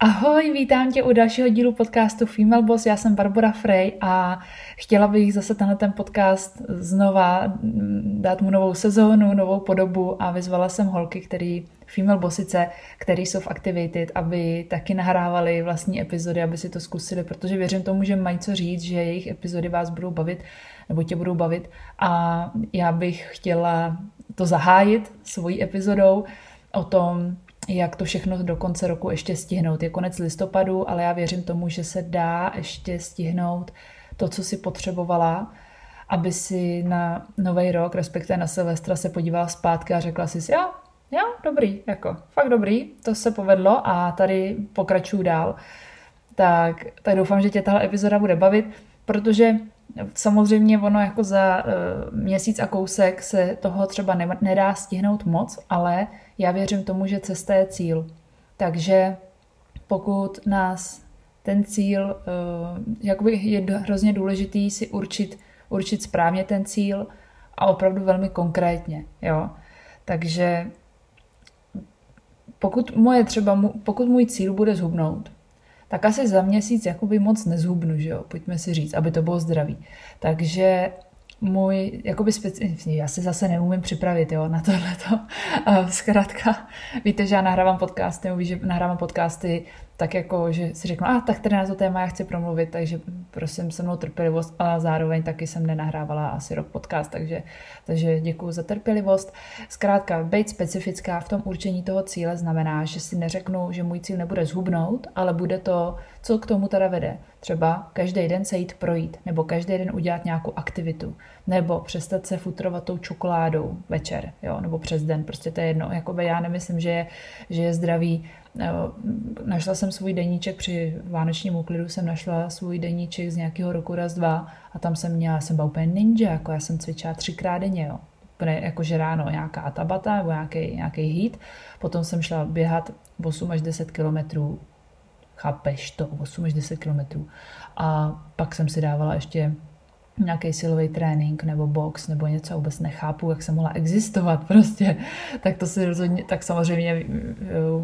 Ahoj, vítám tě u dalšího dílu podcastu Female Boss. Já jsem Barbara Frey a chtěla bych zase tenhle ten podcast znova dát mu novou sezónu, novou podobu a vyzvala jsem holky, který female bossice, který jsou v Activated, aby taky nahrávali vlastní epizody, aby si to zkusili, protože věřím tomu, že mají co říct, že jejich epizody vás budou bavit nebo tě budou bavit a já bych chtěla to zahájit svojí epizodou o tom, jak to všechno do konce roku ještě stihnout. Je konec listopadu, ale já věřím tomu, že se dá ještě stihnout to, co si potřebovala, aby si na nový rok, respektive na Silvestra se podívala zpátky a řekla si, jo, jo, dobrý, jako, fakt dobrý, to se povedlo a tady pokračuju dál. Tak, tak doufám, že tě tahle epizoda bude bavit, protože samozřejmě ono jako za uh, měsíc a kousek se toho třeba ne, nedá stihnout moc, ale já věřím tomu, že cesta je cíl. Takže pokud nás ten cíl, uh, jakoby je hrozně důležitý si určit, určit správně ten cíl a opravdu velmi konkrétně, jo. Takže pokud moje třeba, pokud můj cíl bude zhubnout, tak asi za měsíc jakoby moc nezhubnu, že jo, pojďme si říct, aby to bylo zdravý. Takže můj, jakoby speci... já se zase neumím připravit jo, na tohleto. Zkrátka, víte, že já nahrávám podcasty, nebo víš, že nahrávám podcasty tak jako, že si řeknu, a tak tady na to téma já chci promluvit, takže prosím se mnou trpělivost a zároveň taky jsem nenahrávala asi rok podcast, takže, takže děkuji za trpělivost. Zkrátka, být specifická v tom určení toho cíle znamená, že si neřeknu, že můj cíl nebude zhubnout, ale bude to, co k tomu teda vede. Třeba každý den se jít projít, nebo každý den udělat nějakou aktivitu, nebo přestat se futrovat tou čokoládou večer, jo, nebo přes den, prostě to je jedno. Jakoby já nemyslím, že je, že je zdravý Našla jsem svůj deníček při vánočním úklidu, jsem našla svůj deníček z nějakého roku raz dva a tam jsem měla, jsem byla úplně ninja, jako já jsem cvičila třikrát denně, jo. Jakože ráno nějaká tabata nebo nějaký, nějaký hit, potom jsem šla běhat 8 až 10 kilometrů, chápeš to, 8 až 10 kilometrů. A pak jsem si dávala ještě nějaký silový trénink nebo box nebo něco, vůbec nechápu, jak se mohla existovat prostě, tak to si rozhodně, tak samozřejmě eh,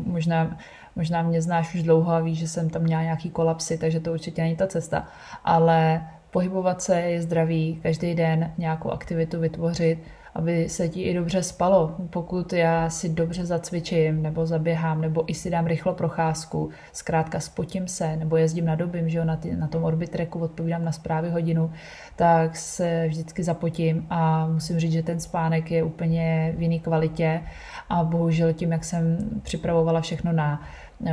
možná, možná mě znáš už dlouho a víš, že jsem tam měla nějaký kolapsy, takže to určitě není ta cesta, ale pohybovat se je zdravý, každý den nějakou aktivitu vytvořit, aby se ti i dobře spalo. Pokud já si dobře zacvičím, nebo zaběhám, nebo i si dám rychlo procházku, zkrátka spotím se, nebo jezdím na dobím, že jo, na, ty, na tom orbitreku odpovídám na zprávy hodinu, tak se vždycky zapotím a musím říct, že ten spánek je úplně v jiné kvalitě a bohužel tím, jak jsem připravovala všechno na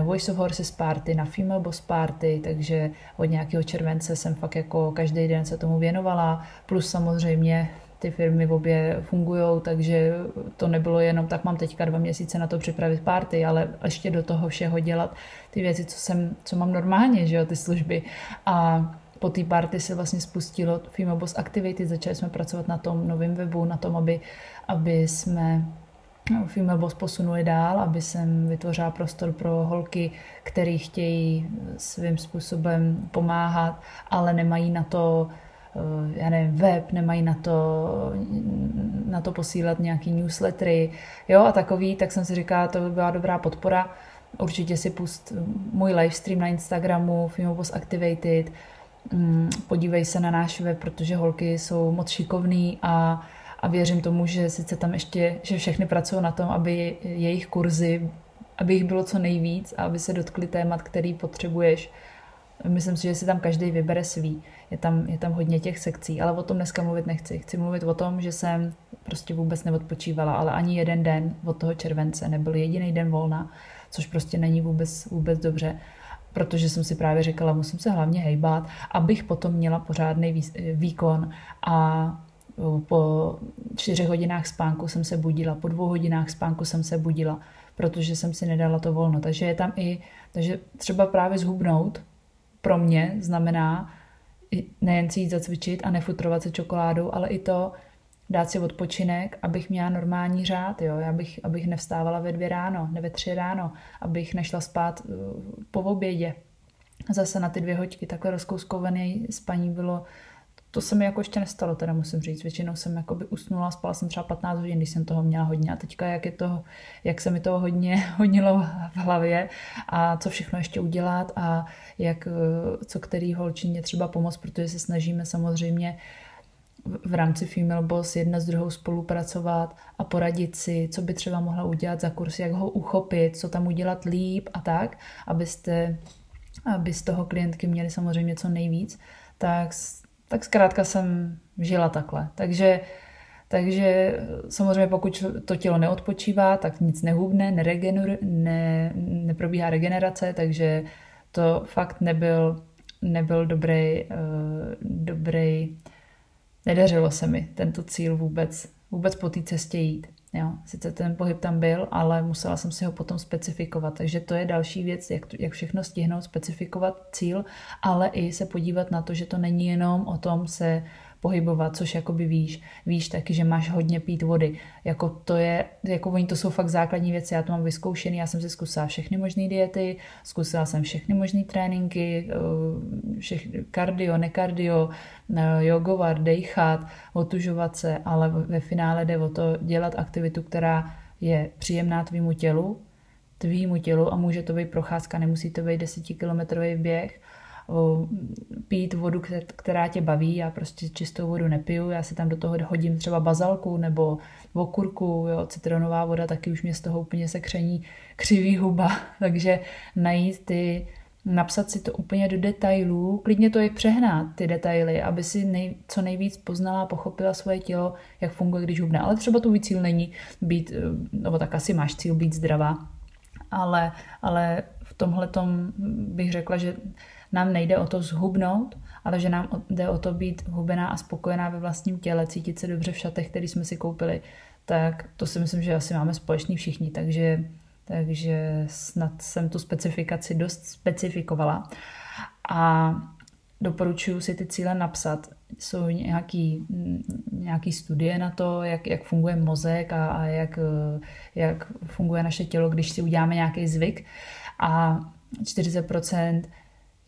Voice of Horses party, na Female Boss party, takže od nějakého července jsem fakt jako každý den se tomu věnovala, plus samozřejmě ty firmy v obě fungují, takže to nebylo jenom tak mám teďka dva měsíce na to připravit party, ale ještě do toho všeho dělat ty věci, co, jsem, co mám normálně, že jo, ty služby. A po té party se vlastně spustilo Female Boss Activity, začali jsme pracovat na tom novém webu, na tom, aby, aby jsme Female Boss posunuli dál, aby jsem vytvořila prostor pro holky, které chtějí svým způsobem pomáhat, ale nemají na to já nevím, web, nemají na to, na to posílat nějaký newslettery, jo, a takový, tak jsem si říkala, to by byla dobrá podpora. Určitě si pust můj livestream na Instagramu, Fimobos Activated, mm, podívej se na náš web, protože holky jsou moc šikovný a, a věřím tomu, že sice tam ještě, že všechny pracují na tom, aby jejich kurzy, aby jich bylo co nejvíc a aby se dotkli témat, který potřebuješ. Myslím si, že si tam každý vybere svý je tam, je tam hodně těch sekcí, ale o tom dneska mluvit nechci. Chci mluvit o tom, že jsem prostě vůbec neodpočívala, ale ani jeden den od toho července nebyl jediný den volna, což prostě není vůbec, vůbec dobře protože jsem si právě říkala, musím se hlavně hejbat, abych potom měla pořádný výkon a po čtyřech hodinách spánku jsem se budila, po dvou hodinách spánku jsem se budila, protože jsem si nedala to volno. Takže je tam i, takže třeba právě zhubnout pro mě znamená nejen si jít zacvičit a nefutrovat se čokoládou, ale i to dát si odpočinek, abych měla normální řád, jo? Abych, abych nevstávala ve dvě ráno, ne ve tři ráno, abych nešla spát uh, po obědě. Zase na ty dvě hoďky takhle rozkouskované spaní bylo to se mi jako ještě nestalo, teda musím říct. Většinou jsem jakoby usnula, spala jsem třeba 15 hodin, když jsem toho měla hodně. A teďka, jak, je to, jak se mi toho hodně hodnilo v hlavě a co všechno ještě udělat a jak, co který holčině třeba pomoct, protože se snažíme samozřejmě v rámci Female Boss jedna s druhou spolupracovat a poradit si, co by třeba mohla udělat za kurz, jak ho uchopit, co tam udělat líp a tak, abyste, aby z toho klientky měli samozřejmě co nejvíc, tak tak zkrátka jsem žila takhle. Takže, takže samozřejmě pokud to tělo neodpočívá, tak nic nehubne, ne, neprobíhá regenerace, takže to fakt nebyl, nebyl dobrý, uh, dobrý, nedařilo se mi tento cíl vůbec, vůbec po té cestě jít. Jo, sice ten pohyb tam byl, ale musela jsem si ho potom specifikovat. Takže to je další věc, jak, jak všechno stihnout, specifikovat cíl, ale i se podívat na to, že to není jenom o tom se pohybovat, což jakoby víš. Víš taky, že máš hodně pít vody. Jako to je, jako oni to jsou fakt základní věci, já to mám vyzkoušený, já jsem si zkusila všechny možné diety, zkusila jsem všechny možné tréninky, eh, všech, kardio, nekardio, eh, jogovat, dejchat, otužovat se, ale ve finále jde o to dělat aktivitu, která je příjemná tvýmu tělu, tvýmu tělu a může to být procházka, nemusí to být desetikilometrový běh, pít vodu, která tě baví. Já prostě čistou vodu nepiju, já si tam do toho hodím třeba bazalku nebo okurku, jo, citronová voda, taky už mě z toho úplně se kření křivý huba. Takže najít ty, napsat si to úplně do detailů, klidně to i přehnat, ty detaily, aby si nej, co nejvíc poznala pochopila svoje tělo, jak funguje, když hubne. Ale třeba tvůj cíl není být, nebo tak asi máš cíl být zdravá, ale, ale v tomhle bych řekla, že nám nejde o to zhubnout, ale že nám jde o to být hubená a spokojená ve vlastním těle, cítit se dobře v šatech, které jsme si koupili, tak to si myslím, že asi máme společný všichni, takže, takže snad jsem tu specifikaci dost specifikovala. A doporučuji si ty cíle napsat. Jsou nějaký, nějaký studie na to, jak, jak funguje mozek a, a jak, jak funguje naše tělo, když si uděláme nějaký zvyk. A 40%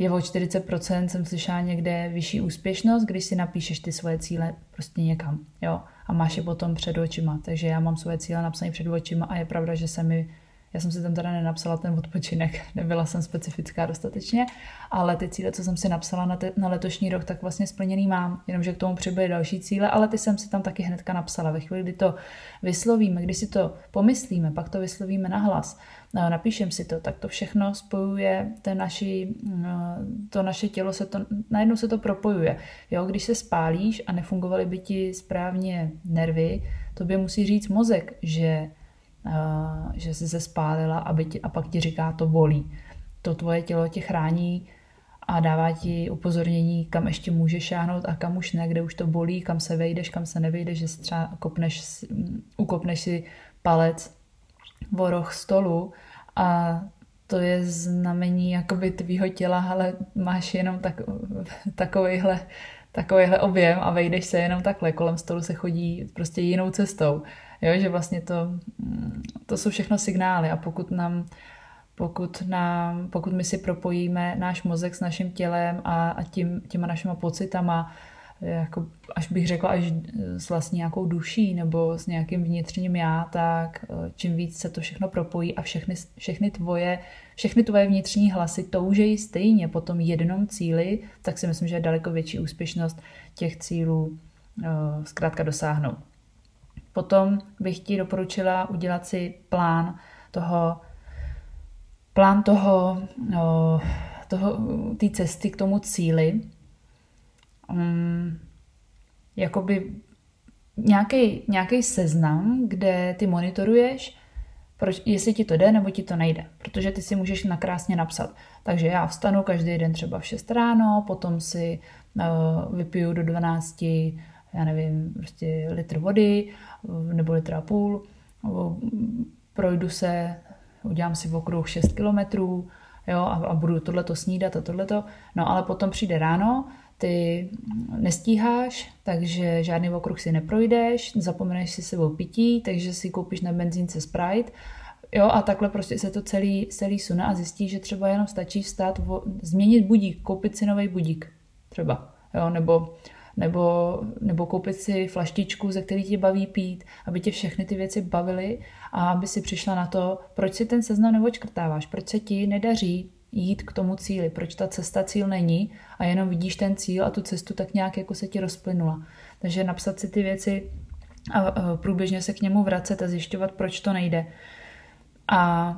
je o 40%, jsem slyšela někde vyšší úspěšnost, když si napíšeš ty svoje cíle prostě někam, jo, a máš je potom před očima. Takže já mám svoje cíle napsané před očima a je pravda, že se mi já jsem si tam teda nenapsala ten odpočinek, nebyla jsem specifická dostatečně, ale ty cíle, co jsem si napsala na, te, na letošní rok, tak vlastně splněný mám, jenomže k tomu přibyly další cíle, ale ty jsem si tam taky hnedka napsala. Ve chvíli, kdy to vyslovíme, když si to pomyslíme, pak to vyslovíme nahlas, no, napíšem si to, tak to všechno spojuje ten naši, no, to naše tělo, se to, najednou se to propojuje. Jo, když se spálíš a nefungovaly by ti správně nervy, to by musí říct mozek, že že jsi se spálila aby ti, a pak ti říká, to bolí. To tvoje tělo tě chrání a dává ti upozornění, kam ještě můžeš šáhnout a kam už ne, kde už to bolí, kam se vejdeš, kam se nevejdeš, že třeba kopneš, ukopneš si palec v roh stolu a to je znamení jakoby tvýho těla, ale máš jenom tak, takovýhle, takovýhle objem a vejdeš se jenom takhle, kolem stolu se chodí prostě jinou cestou. Jo, že vlastně to, mm, to jsou všechno signály a pokud nám pokud, nám, pokud my si propojíme náš mozek s naším tělem a, a tím, těma našima pocitama, jako, až bych řekla, až s vlastně nějakou duší nebo s nějakým vnitřním já, tak eh, čím víc se to všechno propojí a všechny, všechny tvoje, všechny tvoje vnitřní hlasy toužejí stejně po tom jednom cíli, tak si myslím, že je daleko větší úspěšnost těch cílů uh, zkrátka dosáhnout. Potom bych ti doporučila udělat si plán toho, plán toho, no, toho té cesty k tomu cíli. Um, jakoby nějaký seznam, kde ty monitoruješ, proč, jestli ti to jde nebo ti to nejde. Protože ty si můžeš nakrásně napsat. Takže já vstanu každý den třeba v 6 ráno, potom si uh, vypiju do 12 já nevím, prostě litr vody nebo litr a půl, projdu se, udělám si v okruh 6 kilometrů, jo, a, a budu tohleto snídat a tohleto, no ale potom přijde ráno, ty nestíháš, takže žádný okruh si neprojdeš, zapomeneš si sebou pití, takže si koupíš na benzínce Sprite, jo, a takhle prostě se to celý, celý sune a zjistíš, že třeba jenom stačí vstát, vo, změnit budík, koupit si nový budík, třeba, jo, nebo nebo, nebo koupit si flaštičku, ze který tě baví pít, aby tě všechny ty věci bavily a aby si přišla na to, proč si ten seznam neočkrtáváš, proč se ti nedaří jít k tomu cíli, proč ta cesta cíl není a jenom vidíš ten cíl a tu cestu tak nějak jako se ti rozplynula. Takže napsat si ty věci a průběžně se k němu vracet a zjišťovat, proč to nejde. A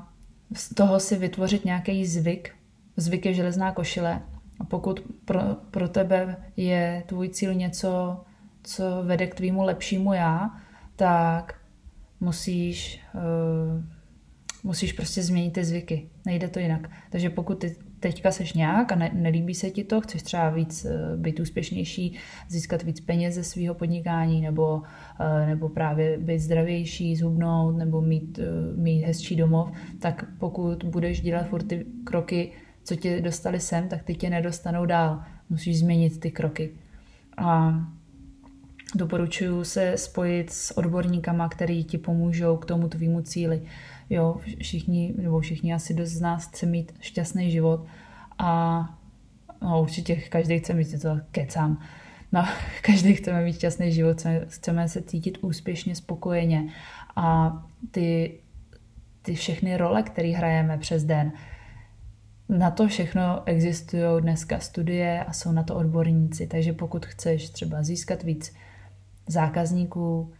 z toho si vytvořit nějaký zvyk. Zvyk je železná košile. A pokud pro, pro tebe je tvůj cíl něco, co vede k tvýmu lepšímu já, tak musíš, uh, musíš prostě změnit ty zvyky. Nejde to jinak. Takže pokud ty teďka seš nějak a ne, nelíbí se ti to, chceš třeba víc uh, být úspěšnější, získat víc peněz ze svého podnikání nebo, uh, nebo právě být zdravější, zhubnout nebo mít, uh, mít hezčí domov, tak pokud budeš dělat furt ty kroky, co tě dostali sem, tak ty tě nedostanou dál. Musíš změnit ty kroky. A doporučuji se spojit s odborníkama, který ti pomůžou k tomu tvýmu cíli. Jo, všichni, nebo všichni asi dost z nás chce mít šťastný život a no, určitě každý chce mít, to kecám, no, každý chceme mít šťastný život, chceme se cítit úspěšně, spokojeně a ty, ty všechny role, které hrajeme přes den, na to všechno existují dneska studie a jsou na to odborníci, takže pokud chceš třeba získat víc zákazníků,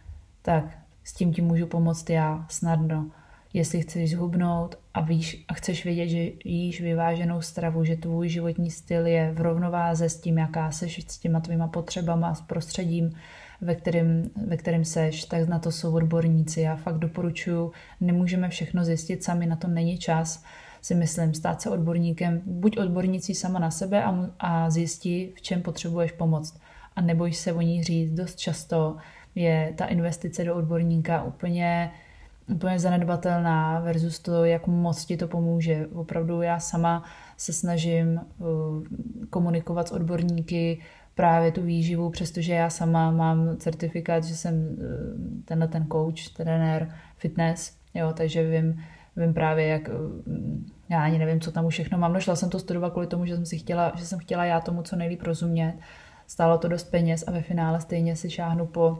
tak s tím ti můžu pomoct já snadno. Jestli chceš zhubnout a, víš, a chceš vědět, že jíš vyváženou stravu, že tvůj životní styl je v rovnováze s tím, jaká seš, s těma tvýma potřebama, s prostředím, ve kterém, ve kterém seš, tak na to jsou odborníci. Já fakt doporučuji, nemůžeme všechno zjistit sami, na to není čas si myslím, stát se odborníkem, buď odbornící sama na sebe a, a zjistí, v čem potřebuješ pomoct. A neboj se o ní říct, dost často je ta investice do odborníka úplně, úplně zanedbatelná versus to, jak moc ti to pomůže. Opravdu já sama se snažím uh, komunikovat s odborníky, právě tu výživu, přestože já sama mám certifikát, že jsem uh, tenhle ten coach, trenér, fitness, jo, takže vím, vím právě, jak já ani nevím, co tam už všechno mám. No, šla jsem to studovat kvůli tomu, že jsem si chtěla, že jsem chtěla já tomu co nejlíp rozumět. Stálo to dost peněz a ve finále stejně si šáhnu po,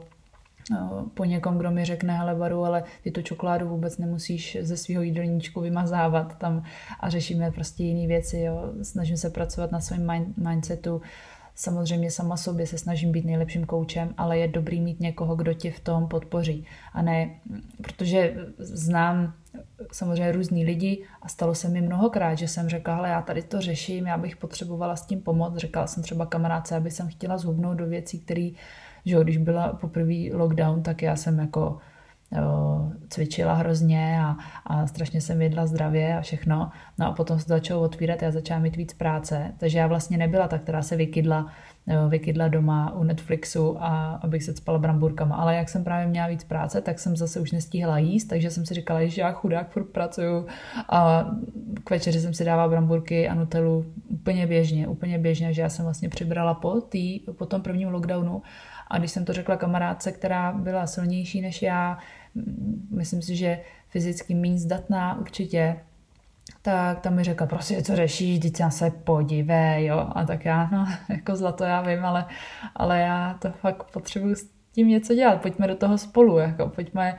no, po někom, kdo mi řekne, hele Baru, ale ty tu čokoládu vůbec nemusíš ze svého jídelníčku vymazávat tam a řešíme prostě jiné věci. Jo. Snažím se pracovat na svém mind, mindsetu, Samozřejmě sama sobě se snažím být nejlepším koučem, ale je dobrý mít někoho, kdo tě v tom podpoří. A ne, protože znám samozřejmě různý lidi a stalo se mi mnohokrát, že jsem řekla, ale já tady to řeším, já bych potřebovala s tím pomoct. Řekla jsem třeba kamarádce, aby jsem chtěla zhubnout do věcí, které, že když byla poprvé lockdown, tak já jsem jako cvičila hrozně a, a strašně jsem jedla zdravě a všechno. No a potom se začalo otvírat, já začala mít víc práce, takže já vlastně nebyla ta, která se vykydla, vykydla doma u Netflixu a abych se spala bramburkama. Ale jak jsem právě měla víc práce, tak jsem zase už nestíhala jíst, takže jsem si říkala, že já chudák furt pracuju a k večeři jsem si dávala bramburky a nutelu úplně běžně, úplně běžně, že já jsem vlastně přibrala po, tý, po tom prvním lockdownu a když jsem to řekla kamarádce, která byla silnější než já, myslím si, že fyzicky méně zdatná určitě, tak tam mi řekla, prostě co řešíš, teď se podívej, jo. A tak já, no, jako zlato já vím, ale, ale já to fakt potřebuji s tím něco dělat, pojďme do toho spolu, jako pojďme,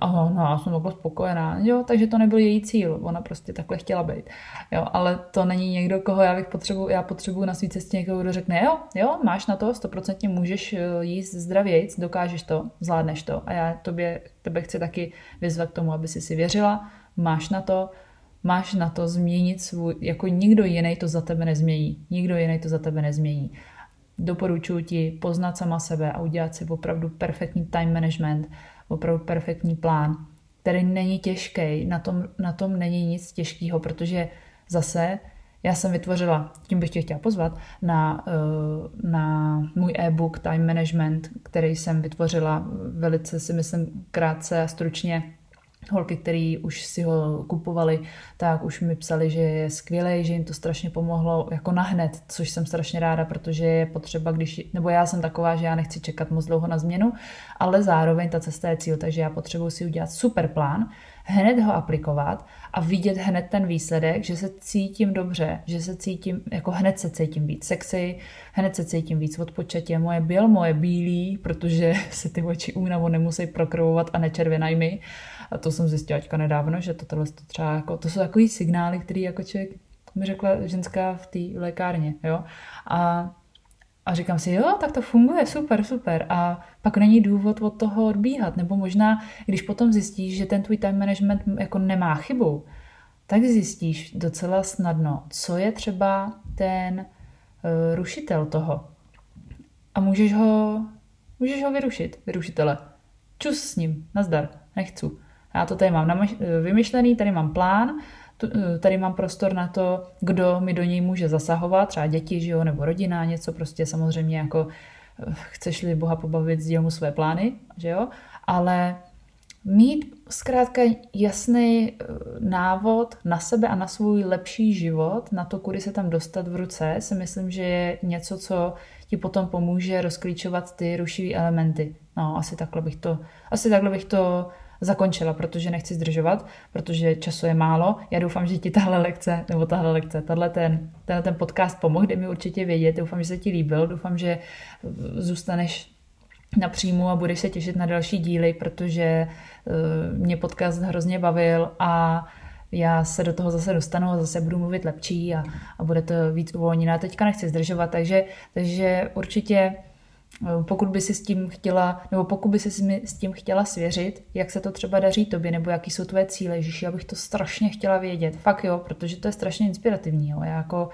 Aha, no, já jsem jako spokojená. Jo, takže to nebyl její cíl, ona prostě takhle chtěla být. Jo, ale to není někdo, koho já bych potřebuji, já potřebuji na své cestě někoho, kdo řekne, jo, jo, máš na to, stoprocentně můžeš eh, jíst zdravějc, dokážeš to, zvládneš to. A já tobě, tebe chci taky vyzvat k tomu, aby si si věřila, máš na to, máš na to změnit svůj, jako nikdo jiný to za tebe nezmění. Nikdo jiný to za tebe nezmění. Doporučuji ti poznat sama sebe a udělat si opravdu perfektní time management, opravdu perfektní plán, který není těžký, na tom, na tom není nic těžkého, protože zase já jsem vytvořila, tím bych tě chtěla pozvat, na, eh, na můj e-book Time Management, který jsem vytvořila velice si myslím krátce a stručně holky, které už si ho kupovali, tak už mi psali, že je skvělý, že jim to strašně pomohlo jako nahned, což jsem strašně ráda, protože je potřeba, když, nebo já jsem taková, že já nechci čekat moc dlouho na změnu, ale zároveň ta cesta je cíl, takže já potřebuji si udělat super plán, hned ho aplikovat a vidět hned ten výsledek, že se cítím dobře, že se cítím, jako hned se cítím víc sexy, hned se cítím víc odpočatě, moje běl, moje bílý, protože se ty oči únavu nemusí prokrvovat a nečervenají mi. A to jsem zjistila teďka nedávno, že to, tohle to třeba jako, to jsou takový signály, který jako člověk mi řekla ženská v té lékárně, jo. A a říkám si, jo, tak to funguje, super, super. A pak není důvod od toho odbíhat. Nebo možná, když potom zjistíš, že ten tvůj time management jako nemá chybu, tak zjistíš docela snadno, co je třeba ten uh, rušitel toho. A můžeš ho, můžeš ho vyrušit, vyrušitele. Čus s ním, nazdar, nechci. Já to tady mám vymyšlený, tady mám plán, Eh, tady mám prostor na to, kdo mi do něj může zasahovat, třeba děti, že jo, nebo rodina, něco prostě samozřejmě jako eh, chceš-li Boha pobavit, sděl mu své plány, že jo, ale mít zkrátka jasný eh, návod na sebe a na svůj lepší život, na to, kudy se tam dostat v ruce, si myslím, že je něco, co ti potom pomůže rozklíčovat ty rušivé elementy. No, asi takhle bych to, asi takhle bych to zakončila, protože nechci zdržovat, protože času je málo. Já doufám, že ti tahle lekce, nebo tahle lekce, tahle ten, tenhle ten podcast pomohl, kde mi určitě vědět. Doufám, že se ti líbil, doufám, že zůstaneš na příjmu a budeš se těšit na další díly, protože uh, mě podcast hrozně bavil a já se do toho zase dostanu a zase budu mluvit lepší a, a bude to víc uvolněné. Teďka nechci zdržovat, takže, takže určitě Eh, pokud by si s tím chtěla, nebo pokud by si s tím chtěla svěřit, jak se to třeba daří tobě, nebo jaký jsou tvoje cíle, Ježíši, já bych to strašně chtěla vědět. Fakt jo, protože to je strašně inspirativní. Jo. Já jako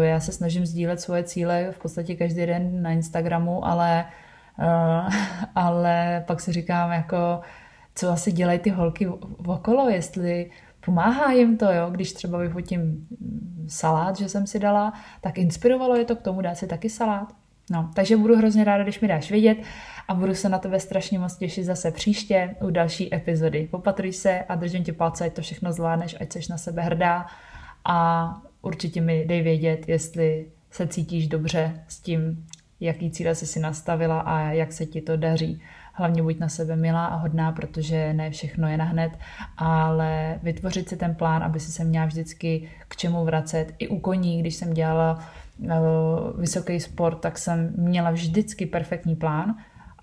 eh, já se snažím sdílet svoje cíle v podstatě každý den na Instagramu, ale, eh, ale pak si říkám, jako, co asi dělají ty holky okolo, jestli pomáhá jim to, jo? když třeba vyfotím salát, že jsem si dala, tak inspirovalo je to k tomu dát si taky salát. No, takže budu hrozně ráda, když mi dáš vědět a budu se na tebe strašně moc těšit zase příště u další epizody. Popatruj se a držím ti palce, ať to všechno zvládneš, ať jsi na sebe hrdá a určitě mi dej vědět, jestli se cítíš dobře s tím, jaký cíle jsi si nastavila a jak se ti to daří. Hlavně buď na sebe milá a hodná, protože ne všechno je nahned, ale vytvořit si ten plán, aby si se měla vždycky k čemu vracet. I u koní, když jsem dělala vysoký sport, tak jsem měla vždycky perfektní plán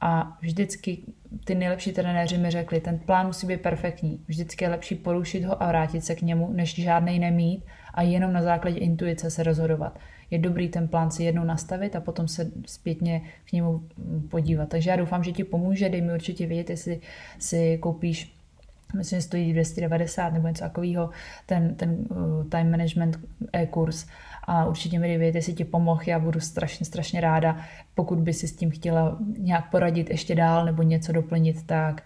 a vždycky ty nejlepší trenéři mi řekli, ten plán musí být perfektní. Vždycky je lepší porušit ho a vrátit se k němu, než žádnej nemít a jenom na základě intuice se rozhodovat. Je dobrý ten plán si jednou nastavit a potom se zpětně k němu podívat. Takže já doufám, že ti pomůže, dej mi určitě vědět, jestli si koupíš myslím, že stojí 290 nebo něco takového, ten, ten uh, time management e-kurz a určitě mi vědět, jestli ti pomohl, já budu strašně, strašně ráda. Pokud by si s tím chtěla nějak poradit ještě dál nebo něco doplnit, tak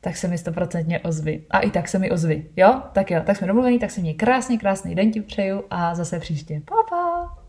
tak se mi stoprocentně ozvy. A i tak se mi ozvy, jo? Tak jo, tak jsme domluvení, tak se mě krásně, krásný den ti přeju a zase příště. Pa, pa!